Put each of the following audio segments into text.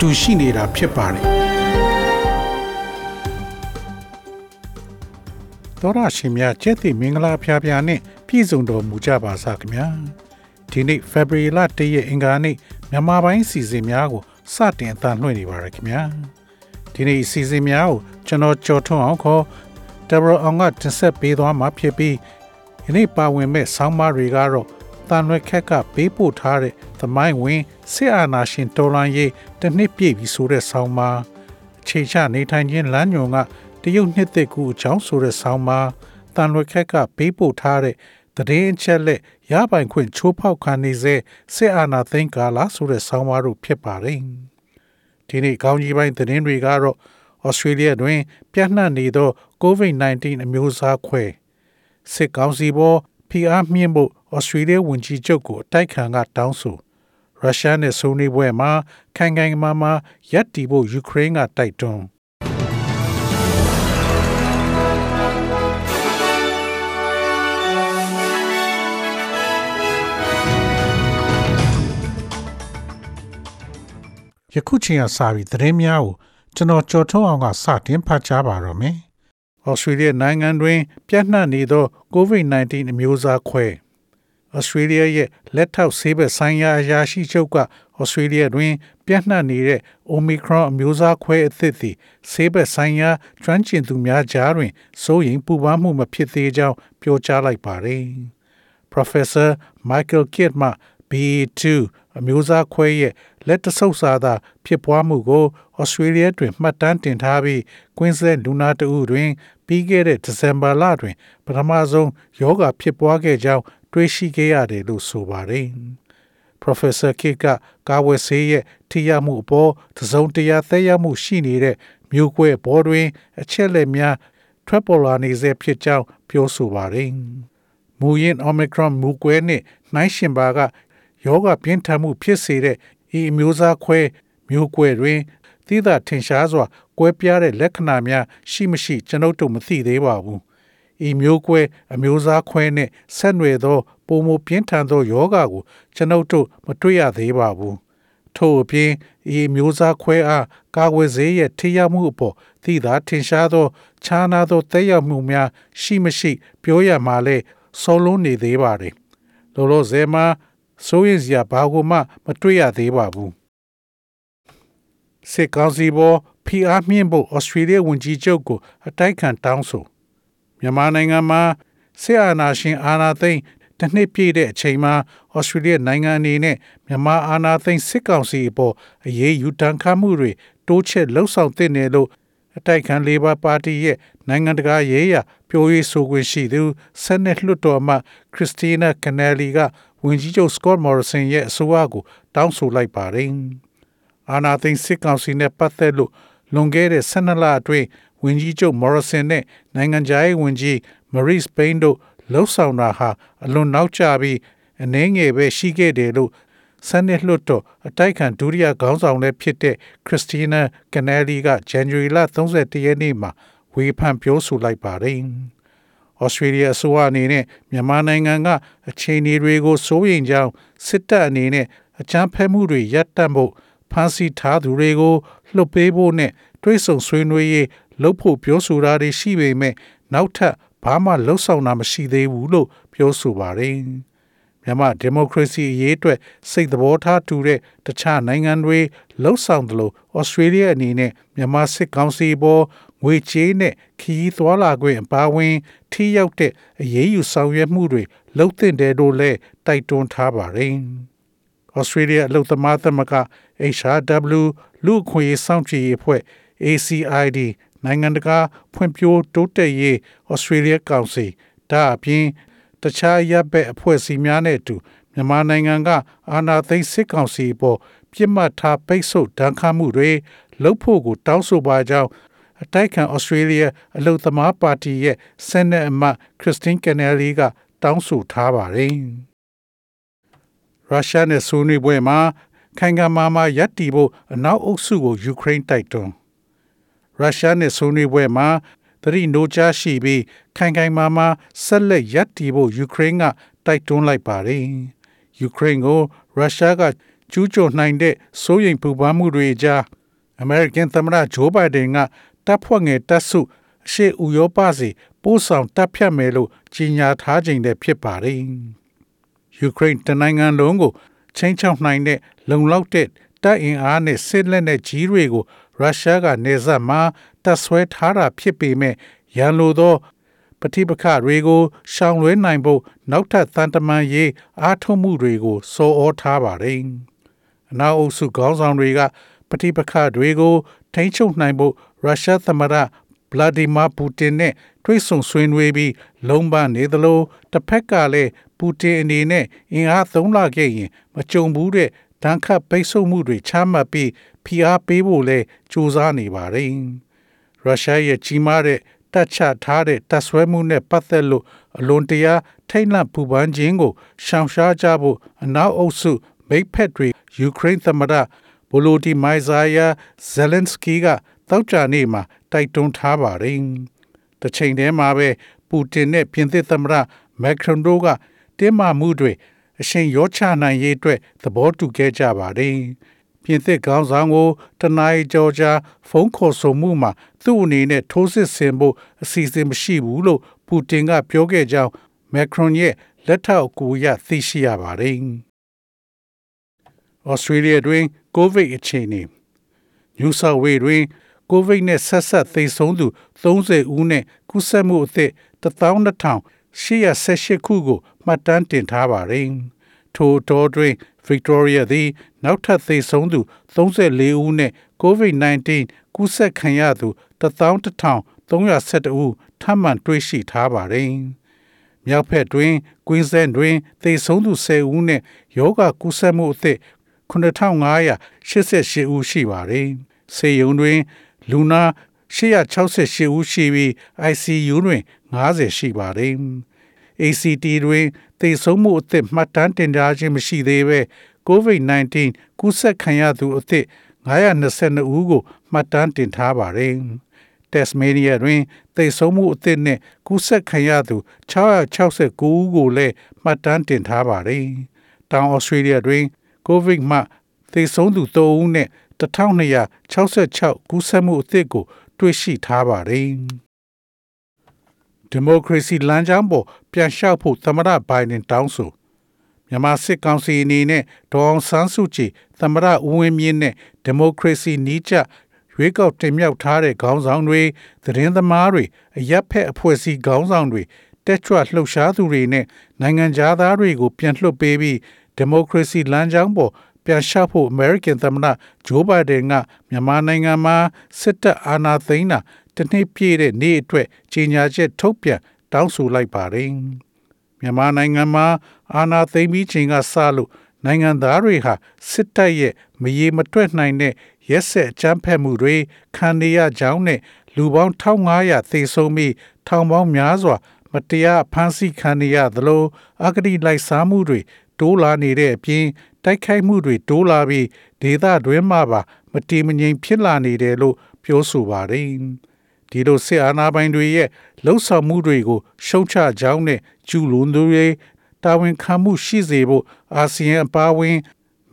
တူရှိနေတာဖြစ်ပါတယ်တော်ရရှိမြကျက်တိမင်္ဂလာဖျားဖျားနဲ့ပြည်စုံတော်မူကြပါစားခင်ဗျာဒီနေ့ February လ1ရက်အင်္ဂါနေ့မြန်မာပိုင်းစီစဉ်များကိုစတင်အသံလွှင့်နေပါရခင်ဗျာဒီနေ့စီစဉ်များကိုကျွန်တော်ကြော်ထွန်းအောင်ခေါ် Deborah အောင်ကတင်ဆက်ပေးသွားမှာဖြစ်ပြီးဒီနေ့ပါဝင်မဲ့ဆောင်းပါးတွေကတော့ တန်ရွက်ခက်ကပေးပို့ထားတဲ့သမိုင်းဝင်စစ်အာဏာရှင်တော်လှန်ရေးတစ်နှစ်ပြည့်ပြီဆိုတဲ့ဆောင်းပါးအခြေချနေထိုင်ခြင်းလမ်းညွန်ကတရုတ်နှစ်သက်ကူအကြောင်းဆိုတဲ့ဆောင်းပါးတန်ရွက်ခက်ကပေးပို့ထားတဲ့သတင်းအချက်လက်ရပိုင်ခွင့်ချိုးဖောက်ခံနေစေစစ်အာဏာသိမ်းကာလဆိုတဲ့ဆောင်းပါးတို့ဖြစ်ပါတယ်ဒီနေ့ကောင်းကြီးပိုင်းသတင်းတွေကတော့ဩစတြေးလျတွင် ပြန့်နှံ့နေသော COVID-19 အမျိုးအစားခွဲစစ်ကောင်စီပေါ်ဖိအားမြင့်ဖို့ ဩစတြေးလျဝန်ကြီးချုပ်ကိုအတိုက်ခံကတောင်းဆိုရုရှားနဲ့ဆွေးနွေးပွဲမှာခိုင်ခိုင်မာမာရပ်တည်ဖို့ယူကရိန်းကတိုက်တွန်းယခုချိန်ကစပြီးသတင်းများကိုကျွန်တော်ကြော်ထုတ်အောင်ကစတင်ဖတ်ကြားပါတော့မယ်။ဩစတြေးလျနိုင်ငံတွင် ပြန့်နှံ့နေသော COVID-19 အမျိုးအစားခွဲ ဩစတြေးလျရဲ့လက်ထောက်ဆေးဘက်ဆိုင်ရာအရာရှိချုပ်ကဩစတြေးလျတွင်ပြန့်နှံ့နေတဲ့ Omicron အမျိုးအစားခွဲအသစ်သည်ဆေးဘက်ဆိုင်ရာကျွမ်းကျင်သူများကြားတွင်စိုးရိမ်ပူပန်မှုမဖြစ်သေးကြောင်းပြောကြားလိုက်ပါတယ်။ Professor Michael Kidd မှ BA2 အမျိုးအစားခွဲရဲ့လက်တဆုပ်စာသာဖြစ်ပွားမှုကိုဩစတြေးလျတွင်မှတ်တမ်းတင်ထားပြီးကွင်းဆက်လူနာတဦးတွင် ပြီးခဲ့တဲ့ဒီဇင်ဘာလတွင်ပထမဆုံးယောဂဖြစ်ပွားခဲ့ကြောင်း တွေးရှိခဲ့ရတယ်လို့ဆိုပါတယ်။ Professor Kidd ကကာဝယ်ဆေးရဲ့ထိရောက်မှုအပေါ်သစုံတရာသက်ရောက်မှုရှိနေတဲ့မျိုးကွဲဘောတွင် အချက်လက်များထွက်ပေါ်လာနေစေဖြစ်ကြောင်းပြောဆိုပါတယ်။မူရင်း Omicron မူကွဲနှင့်နှိုင်းရှင်ပါကယောဂပြင်းထန်မှုဖြစ်စေတဲ့ဤအမျိုးအစားခွဲမျိုးကွဲတွင်သီးသာထင်ရှားစွာကွဲပြားတဲ့လက္ခဏာများရှိမရှိကျွန်ုပ်တို့မသိသေးပါဘူး။ ဤမျိုးကွဲအမျိုးအစားခွဲနှင့်ဆက်နွယ်သောပုံမပြင်းထန်သောယောဂကိုကျွန်ုပ်တို့မတွေ့ရသေးပါဘူး။ထို့အပြင်ဤမျိုးစားခွဲအားကာကွယ်ဆေးရဲ့ထိရောက်မှုအပေါ်သိသာထင်ရှားသောခြားနာသောသက်ရောက်မှုများရှိမရှိ ပြောရမှာလဲဆောလုံးနေသေးပါတယ်။လောလောဆယ်မှာစိုးရင်စရာဘာကိုမှ မတွေ့ရသေးပါဘူးစစ်ကောင်စီပေါ်ဖိအားမြင့်ဖို့ဩစတြေးလျဝန်ကြီးချုပ်ကိုအတိုက်ခံတောင်းဆို မြန်မာနိုင်ငံမှာစစ်အာဏာရှင်အာဏာသိမ်းတစ်နှစ်ပြည့်တဲ့အချိန်မှာဩစတြေးလျနိုင်ငံအနေနဲ့မြန်မာအာဏာသိမ်းစစ်ကောင်စီအပေါ်အရေးယူတန်ခတ်မှုတွေတိုးချဲ့လှုံ့ဆော်တဲ့နယ်လို့အတိုက်ခံလေဘာပါတီရဲ့နိုင်ငံတကာရေးရာပြောရေးဆိုခွင့်ရှိသူဆန်နက်လွှတ်တော်မှခရစ်စတီနာကနယ်လီကဝန်ကြီးချုပ်စကော့မော်ရဆန်ရဲ့အဆိုအကိုတောင်းဆိုလိုက်ပါတယ်။အာနာသိန်းစစ်ကောင်စီနဲ့ပတ်သက်လို့လွန်ခဲ့တဲ့12လအတွင်း ဝန်ကြီးချုပ်မော်ရဆန်နဲ့နိုင်ငံခြားရေးဝန်ကြီးမရီစ်ပိန်တို့လှုပ်ဆောင်တာဟာအလွန်နောက်ကျပြီးအနှဲငယ်ပဲရှိခဲ့တယ်လို့ဆန်နစ်လွတ်တော်အတိုက်ခံဒုတိယခေါင်းဆောင်လည်းဖြစ်တဲ့ခရစ်စတီနာကနယ်လီကဇန်နဝါရီလ31ရက်နေ့မှာဝေဖန်ပြောဆိုလိုက်ပါတယ်။ဩစတြေးလျအစိုးရအနေနဲ့မြန်မာနိုင်ငံကအခြေအနေတွေကိုစိုးရိမ်ကြောင်းစစ်တပ်အနေနဲ့အကြမ်းဖက်မှုတွေရပ်တန့်ဖို့ဖမ်းဆီးထားသူတွေကိုလွှတ်ပေးဖို့နဲ့တွဲဆုံဆွေးနွေးရေး လုပ်ဖို့ပြောဆိုတာတွေရှိပေမဲ့နောက်ထပ်ဘာမှလှုပ်ဆောင်တာမရှိသေးဘူးလို့ပြောဆိုပါတယ်။မြန်မာဒီမိုကရေစီအရေးအတွက်စိတ်သဘောထားတူတဲ့တခြားနိုင်ငံတွေလှုပ်ဆောင်သလိုဩစတြေးလျအနေနဲ့မြန်မာစစ်ကောင်စီပေါ်ငွေကြေးနဲ့ခီးသွာလာခွင့်အပါအဝင် ထိရောက်တဲ့အရေးယူဆောင်ရွက်မှုတွေလှုပ်သင့်တယ်လို့လည်းတိုက်တွန်းထားပါတယ်။ဩစတြေးလျအလုပ်သမားသမဂ္ဂ HRW လူခွင့်ရေးစောင့်ကြည့်ရေးအဖွဲ့ ACID နိုင်ငံတကာဖွံ့ဖြိုးတိုးတက်ရေးဩစတြေးလျကောင်စီဒါအပြင်တခြားရပ်ဘက်အဖွဲ့အစည်းများနဲ့အတူမြန်မာနိုင်ငံကအာဏာသိမ်းစစ်ကောင်စီပေါ်ပြစ်မှတ်ထားပိတ်ဆို့ဒဏ်ခတ်မှုတွေလှုပ်ဖို့ကိုတောင်းဆိုပါကြောင်းအတိုက်ခံဩစတြေးလျအလုံသမားပါတီရဲ့ဆန်နက်အမတ်ခရစ်စတင်ကန်နယ်လီကတောင်းဆိုထားပါတယ်။ရုရှားနဲ့ဆွေးနွေးပွဲမှာခိုင်ခံမာမာရပ်တည်ဖို့အနောက်အုပ်စုကိုယူကရိန်းတိုက်တွန်း ရုရှားနဲ့ဆွေးနွေးပွဲမှာသတိနိုးကြားရှိပြီးခိုင်ခိုင်မာမာဆက်လက်ရပ်တည်ဖို့ယူကရိန်းကတိုက်တွန်းလိုက်ပါတယ်။ယူကရိန်းကိုရုရှားကကျူးကျော်နိုင်တဲ့စိုးရိမ်ပူပန်မှုတွေကြားအမေရိကန်သမ္မတဂျိုးဘိုင်ဒန်ကတပ်ဖွဲ့ငယ်တပ်စုအရှေ့ဥရောပစီပို့ဆောင်တပ်ဖြတ်မယ်လို့ကြေညာထားခြင်းလည်းဖြစ်ပါတယ်။ယူကရိန်းတနိုင်ငံလုံးကိုချင်းချောက်နိုင်တဲ့လုံလောက်တဲ့တပ်အင်အားနဲ့စစ်လက်နဲ့ကြီးတွေကို ရုရှားကနေဆက်မှာတပ်ဆွဲထားတာဖြစ်ပေမဲ့ရန်လိုသောပဋိပက္ခတွေကိုရှောင်လွှဲနိုင်ဖို့နောက်ထပ်သံတမန်ရေးအားထုတ်မှုတွေကိုစောဩထားပါတယ်။အနောက်အုပ်စုခေါင်းဆောင်တွေကပဋိပက္ခတွေကိုထိန်းချုပ်နိုင်ဖို့ရုရှားသမ္မတဗလာဒီမာပူတင်နဲ့တွေ့ဆုံဆွေးနွေးပြီးလုံးပနေသလိုတစ်ဖက်ကလည်းပူတင်အနေနဲ့အင်အားသုံးလာခဲ့ရင်မကြုံဘူးတဲ့ ဒဏ်ခတ်ပိတ်ဆို့မှုတွေချမှတ်ပြီးဖိအားပေးဖို့လဲကြိုးစားနေပါတယ်။ရုရှားရဲ့ကြီးမားတဲ့တပ်ချထားတဲ့တပ်ဆွဲမှုနဲ့ပတ်သက်လို့အလွန်တရာထိတ်လန့်ပူပန်ခြင်းကိုရှောင်ရှားကြဖို့အနောက်အုပ်စုမိတ်ဖက်တွေယူကရိန်းသမ္မတဗိုလိုဒီမိုင်ဇာယာဇယ်လန်စကီကတောက်ကြနေ့မှာတိုက်တွန်းထားပါတယ်။တစ်ချိန်တည်းမှာပဲပူတင်နဲ့ပြင်သစ်သမ္မတမက်ခရွန်တို့ကတင်းမာမှုတွေ အရှင်ရောချနိုင်ရေးအတွက်သဘောတူခဲ့ကြပါတယ်။ပြင်သစ်ခေါင်းဆောင်ကိုတနင်္ဂနွေကြော်ကြာဖုန်းခေါ်ဆိုမှုမှာသူ့အနေနဲ့ထိုးစစ်ဆင်ဖို့အစီအစဉ်မရှိဘူးလို့ပူတင်ကပြောခဲ့ကြောင်းမက်ခရွန်ရဲ့လက်ထောက်အကူအရသိရှိရပါတယ်။ဩစတြေးလျတွင်ကိုဗစ်အခြေအနေညူဆာဝေတွင်ကိုဗစ်နဲ့ဆက်ဆက်သေဆုံးသူ30ဦးနဲ့ကူးစက်မှုအသစ်12818ခုကို မှတ်တမ်းတင်ထားပါတယ်။ထိုတော်တွင် Victoria သည် နောက်ထပ်သေဆုံးသူ34ဦးနဲ့ COVID-19 ကူးစက်ခံရသူ11312ဦးထပ်မံတွေ့ရှိထားပါတယ်။မြောက်ဖက်တွင် Queensland တွင်သေဆုံးသူ10ဦးနဲ့ယောဂကူးစက်မှုအသစ်9588ဦးရှိပါတယ်။ဆေးရုံတွင် လူနာ868ဦးရှိပြီး ICU တွင်90ရှိပါတယ်။ ACT တွင်သေဆုံးမှုအသစ်မှတ်တမ်းတင်ထားခြင်းမရှိသေးဘဲ COVID-19 ကူးစက်ခံရသူအသစ်922ဦးကိုမှတ်တမ်းတင်ထားပါတယ်။ Tasmania တွင်သေဆုံးမှုအသစ်နှင့်ကူးစက်ခံရသူ669ဦးကိုလည်းမှတ်တမ်းတင်ထားပါတယ်။တောင်ဩစတြေးလျတွင် COVID မှသေဆုံးသူ3ဦးနဲ့1266ကူးစက်မှုအသစ်ကို တွေ့ရှိထားပါတယ်။ ဒီမိုကရေစီလမ်းကြောင်းပေါ်ပြန်လျှောက်ဖို့သမ္မတဘိုင်ဒန်တောင်းဆိုမြန်မာစစ်ကောင်စီအနေနဲ့ဒေါအောင်ဆန်းစုကြည်သမ္မတဦးဝင်းမြင့်နဲ့ဒီမိုကရေစီနီးကျရွေးကောက်တင်မြှောက်ထားတဲ့ခေါင်းဆောင်တွေသတင်းသမားတွေအရက်ဖက်အဖွဲ့အစည်းခေါင်းဆောင်တွေတက်ကြွလှုပ်ရှားသူတွေနဲ့နိုင်ငံသားတွေကိုပြန်လွှတ်ပေးပြီးဒီမိုကရေစီလမ်းကြောင်းပေါ် ပြန်လျှောက်ဖို့အမေရိကန်သမ္မတဂျိုးဘိုင်ဒန်ကမြန်မာနိုင်ငံမှာစစ်တပ်အာဏာသိမ်းတာတနှစ်ပြည့်တဲ့နေ့အတွက်ကြေညာချက်ထုတ်ပြန်တောင်းဆိုလိုက်ပါတယ်။မြန်မာနိုင်ငံမှာအာဏာသိမ်းပြီးချိန်ကစလို့နိုင်ငံသားတွေဟာစစ်တပ်ရဲ့မရေမတွက်နိုင်တဲ့ရက်ဆက်အကြမ်းဖက်မှုတွေခံနေရကြောင်းနဲ့လူပေါင်း1500သေဆုံးပြီးထောင်ပေါင်းများစွာ မတရားဖမ်းဆီးခံရသလိုအဂတိလိုက်စားမှုတွေတိုးလာနေတဲ့အပြင် တိုက်ခိုက်မှုတွေတိုးလာပြီးဒေသတွင်းမှာပါမတည်မငြိမ်ဖြစ်လာနေတယ်လို့ပြောဆိုပါတယ်။ဒီလိုစစ်အာဏာပိုင်တွေရဲ့လှုပ်ဆောင်မှုတွေကိုရှုံချကြောင်းနဲ့ကျူးလွန်သူတွေတာဝန်ခံမှုရှိစေဖို့အာဆီယံအပါအဝင်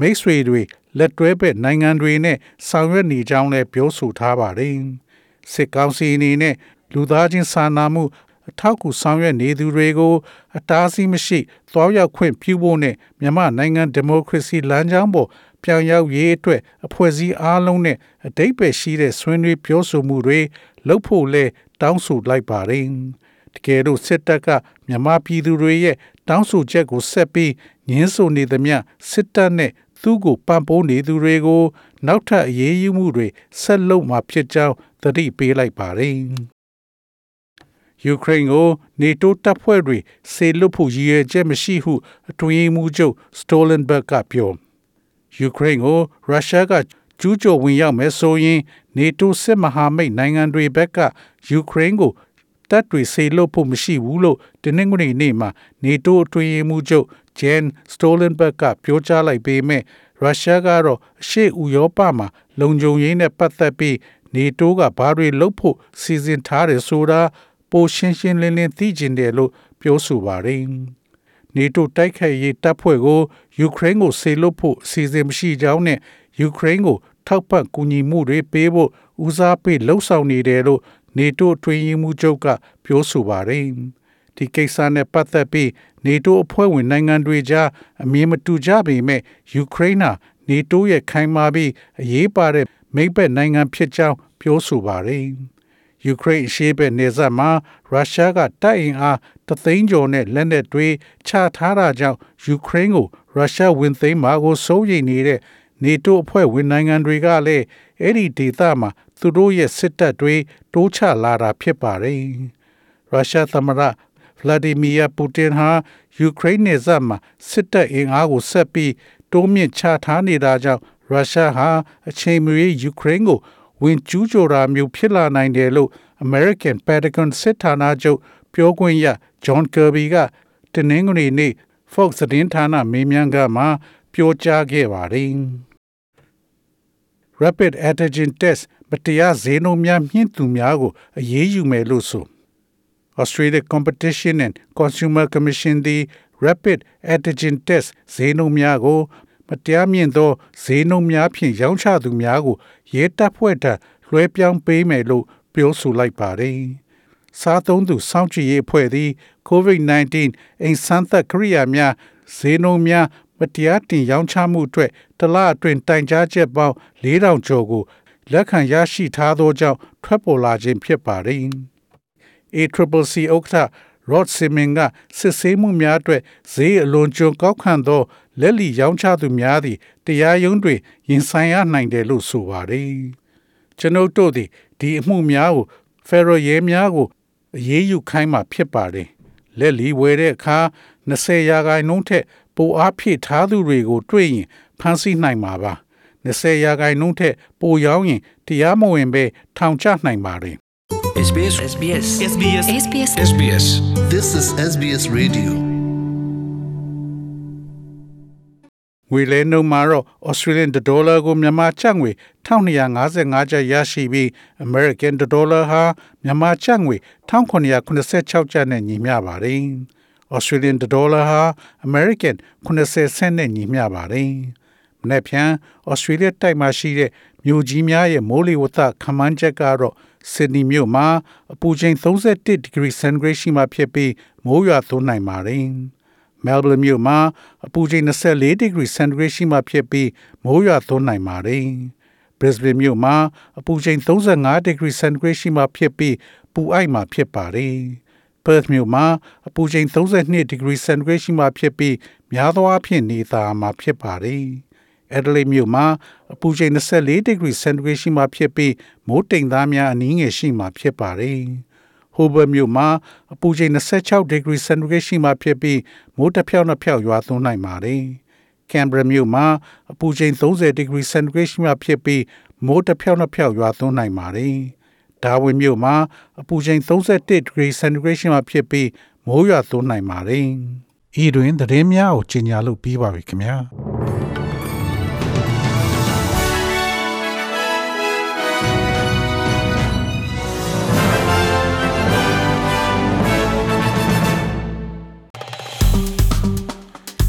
မိတ်ဆွေတွေလက်တွဲဘက်နိုင်ငံတွေနဲ့ဆောင်ရွက်နေကြောင်းလည်းပြောဆိုထားပါတယ်။စစ်ကောင်စီအနေနဲ့လူသားချင်းစာနာမှု အထောက်အကူဆောင်ရွက်နေသူတွေကိုအတားအဆီးမရှိသွားရောက်ခွင့်ပြုဖို့နဲ့မြန်မာနိုင်ငံဒီမိုကရေစီလမ်းကြောင်းပေါ်ပြောင်းရောက်ရေးအတွက်အဖွဲ့အစည်းအားလုံးနဲ့အတိတ်ပဲရှိတဲ့ဆွေးနွေးပြောဆိုမှုတွေလုပ်ဖို့လဲတောင်းဆိုလိုက်ပါတယ်။တကယ်လို့စစ်တပ်ကမြန်မာပြည်သူတွေရဲ့တောင်းဆိုချက်ကိုဆက်ပြီးညှင်းဆိုနေသမျှစစ်တပ်နဲ့သူ့ကိုပံ့ပိုးနေသူတွေကို နောက်ထပ်အရေးယူမှုတွေဆက်လုပ်မှာဖြစ်ကြောင်းသတိပေးလိုက်ပါတယ်။ ယူကရိန်းကိုနေတိုးတပ်ဖွဲ့တွေဆေလွတ်ဖို့ရည်ရွယ်ချက်မရှိဟုအတွင်းမှုချုပ်စတိုလန်ဘတ်ကပြောယူကရိန်းကိုရုရှားကကျူးကျော်ဝင်ရောက်မယ်ဆိုရင်နေတိုးစစ်မဟာမိတ်နိုင်ငံတွေဘက်ကယူကရိန်းကိုတပ်တွေဆေလွတ်ဖို့မရှိဘူးလို့တနင်္ဂနွေနေ့မှာနေတိုးအတွင်းရေးမှူးချုပ်ဂျန်စတိုလန်ဘတ်ကပြောကြားလိုက်ပေမဲ့ရုရှားကတော့အရှေ့ဥရောပမှာလုံခြုံရေးနဲ့ပတ်သက်ပြီးနေတိုးကဘာတွေလုပ်ဖို့စီစဉ်ထားတယ်ဆိုတာ ပိုရှင်းရှင်းလင်းလင်းသိကျင်တယ်လို့ပြောဆိုပါတယ်။နေတိုတိုက်ခိုက်ရေးတပ်ဖွဲ့ကိုယူကရိန်းကိုဆေလွတ်ဖို့အစီအစဉ်မရှိကြောင်းနဲ့ယူကရိန်းကိုထောက်ပံ့ကူညီမှုတွေပေးဖို့ဦးစားပေးလှုံ့ဆော်နေတယ်လို့နေတိုအတွင်းရေးမှူးချုပ်ကပြောဆိုပါတယ်။ဒီကိစ္စနဲ့ပတ်သက်ပြီးနေတိုအဖွဲ့ဝင်နိုင်ငံတွေကြားအမြင်မတူကြပေမဲ့ယူကရိန်းဟာနေတိုရဲ့ခိုင်မာပြီးအရေးပါတဲ့မိတ်ဘက်နိုင်ငံဖြစ်ကြောင်းပြောဆိုပါတယ်။ ယူကရိန်းအရှေ့ဘက်နေဆက်မှာရုရှားကတိုက်အင်အားတသိန်းကျော်နဲ့လက်နက်တွေချထားတာကြောင့်ယူကရိန်းကိုရုရှားဝင်သိမ်းမှာကိုစိုးရိမ်နေတဲ့နေတိုအဖွဲ့ဝင်နိုင်ငံတွေကလည်းအဲ့ဒီဒေသမှာသူတို့ရဲ့စစ်တပ်တွေတိုးချလာတာဖြစ်ပါတယ်။ရုရှားသမ္မတဗလာဒီမီယာပူတင်ဟာယူကရိန်းနယ်စပ်မှာစစ်တပ်အင်အားကိုဆက်ပြီးတိုးမြင့်ချထားနေတာကြောင့်ရုရှားဟာအချိန်မရွေးယူကရိန်းကို ဝင်ကျူးကျော်တာမျိုးဖြစ်လာနိုင်တယ်လို့ American Pentagon စစ်ဌာနချုပ်ပြောခွင့်ရ John Kirby ကတနင်္ဂနွေနေ့ Fox သတင်းဌာနမေးမြန်းခန်းမှာပြောကြားခဲ့ပါတယ်။ Rapid Antigen Test မတရားဈေးနှုန်းများမြင့်သူများကိုအရေးယူမယ်လို့ဆို Australia Competition and Consumer Commission သည် Rapid Antigen Test ဈေးနှုန်းများကို မတရားမြင့်သောဈေးနှုန်းများဖြင့်ရောင်းချသူများကိုရဲတပ်ဖွဲ့ထံလွှဲပြောင်းပေးမယ်လို့ပြောဆိုလိုက်ပါတယ်။စားသုံးသူစောင့်ကြည့်ရေးအဖွဲ့သည် COVID-19 အိမ်ဆန်းသက်ကိရိယာများဈေးနှုန်းများမတရားတင်ရောင်းချမှုအတွက်တလအတွင်းတိုင်ကြားချက်ပေါင်း4000ကျော်ကိုလက်ခံရရှိထားသောကြောင့်ထွက်ပေါ်လာခြင်းဖြစ်ပါတယ်။ ACCC ဥက္ကဋ္ဌ Rod Simmons ကစစ်ဆေးမှုများအတွက်ဈေးအလွန်ကျွံကောက်ခံသောလက်လီရောင်းချသူများသည့်တရားရုံးတွင်ရင်ဆိုင်ရနိုင်တယ်လို့ဆိုပါတယ်။ကျွန်ုပ်တို့သည်ဒီအမှုများကို Federal ရဲများကိုအရေးယူခိုင်းမှာဖြစ်ပါတယ်။လက်လီဝယ်တဲ့အခါ20ရာခိုင်နှုန်းထက်ပိုအားဖြည့်ထားသူတွေကိုတွေ့ရင်ဖမ်းဆီးနိုင်မှာပါ။20ရာခိုင်နှုန်းထက်ပိုရောင်းရင်တရားမဝင်ပဲထောင်ချနိုင်ပါတယ် SBS SBS SBS SBS SBS This is SBS Radio. ငွေလဲနှုန်းမှာတော့ Australian dollar ကိုမြန်မာကျပ်ငွေ1255ကျပ်ရရှိပြီး American dollar ဟာမြန်မာကျပ်ငွေ1986ကျပ်နဲ့ညီမျှပါတယ်။ Australian dollar ဟာ American 80 cent နဲ့ညီမျှပါတယ်။မနေ့ဖြန် Australia တိုက်မှာရှိတဲ့ မြို့ကြီးများရဲ့မိုးလေဝသခန့်မှန်းချက်ကတော့ Sydney မြို့မှာအပူချိန်31 degree centigrade ရှိမှဖြစ်ပြီးမိုးရွာသွန်းနိုင်ပါတယ်။ Melbourne မြို့မှာအပူချိန်24 degree centigrade ရှိမှဖြစ်ပြီးမိုးရွာသွန်းနိုင်ပါတယ်။ Brisbane မြို့မှာအပူချိန်35 degree centigrade ရှိမှဖြစ်ပြီးပူအိုက်မှာဖြစ်ပါတယ်။ Perth မြို့မှာအပူချိန်32 degree centigrade ရှိမှဖြစ်ပြီးများသောအားဖြင့်နေသားမှာဖြစ်ပါတယ်။ Adelaide မြို့မှာအပူချိန်24 degree centigrade ရှိမှဖြစ်ပြီးမိုးတိမ်သားများအနည်းငယ်ရှိမှဖြစ်ပါတယ်။ Hobart မြို့မှာအပူချိန်26 degree centigrade ရှိမှဖြစ်ပြီးမိုးတစ်ဖြောက်နှစ်ဖြောက်ရွာသွန်းနိုင်ပါတယ်။ Canberra မြို့မှာအပူချိန်30 degree centigrade ရှိမှဖြစ်ပြီးမိုးတစ်ဖြောက်နှစ်ဖြောက်ရွာသွန်းနိုင်ပါတယ်။ Darwin မြို့မှာအပူချိန်31 degree centigrade ရှိမှဖြစ်ပြီးမိုးရွာသွန်းနိုင်ပါတယ်။ဤတွင်သတင်းများကိုကြီးညာလို့ပြီးပါပြီခင်ဗျာ။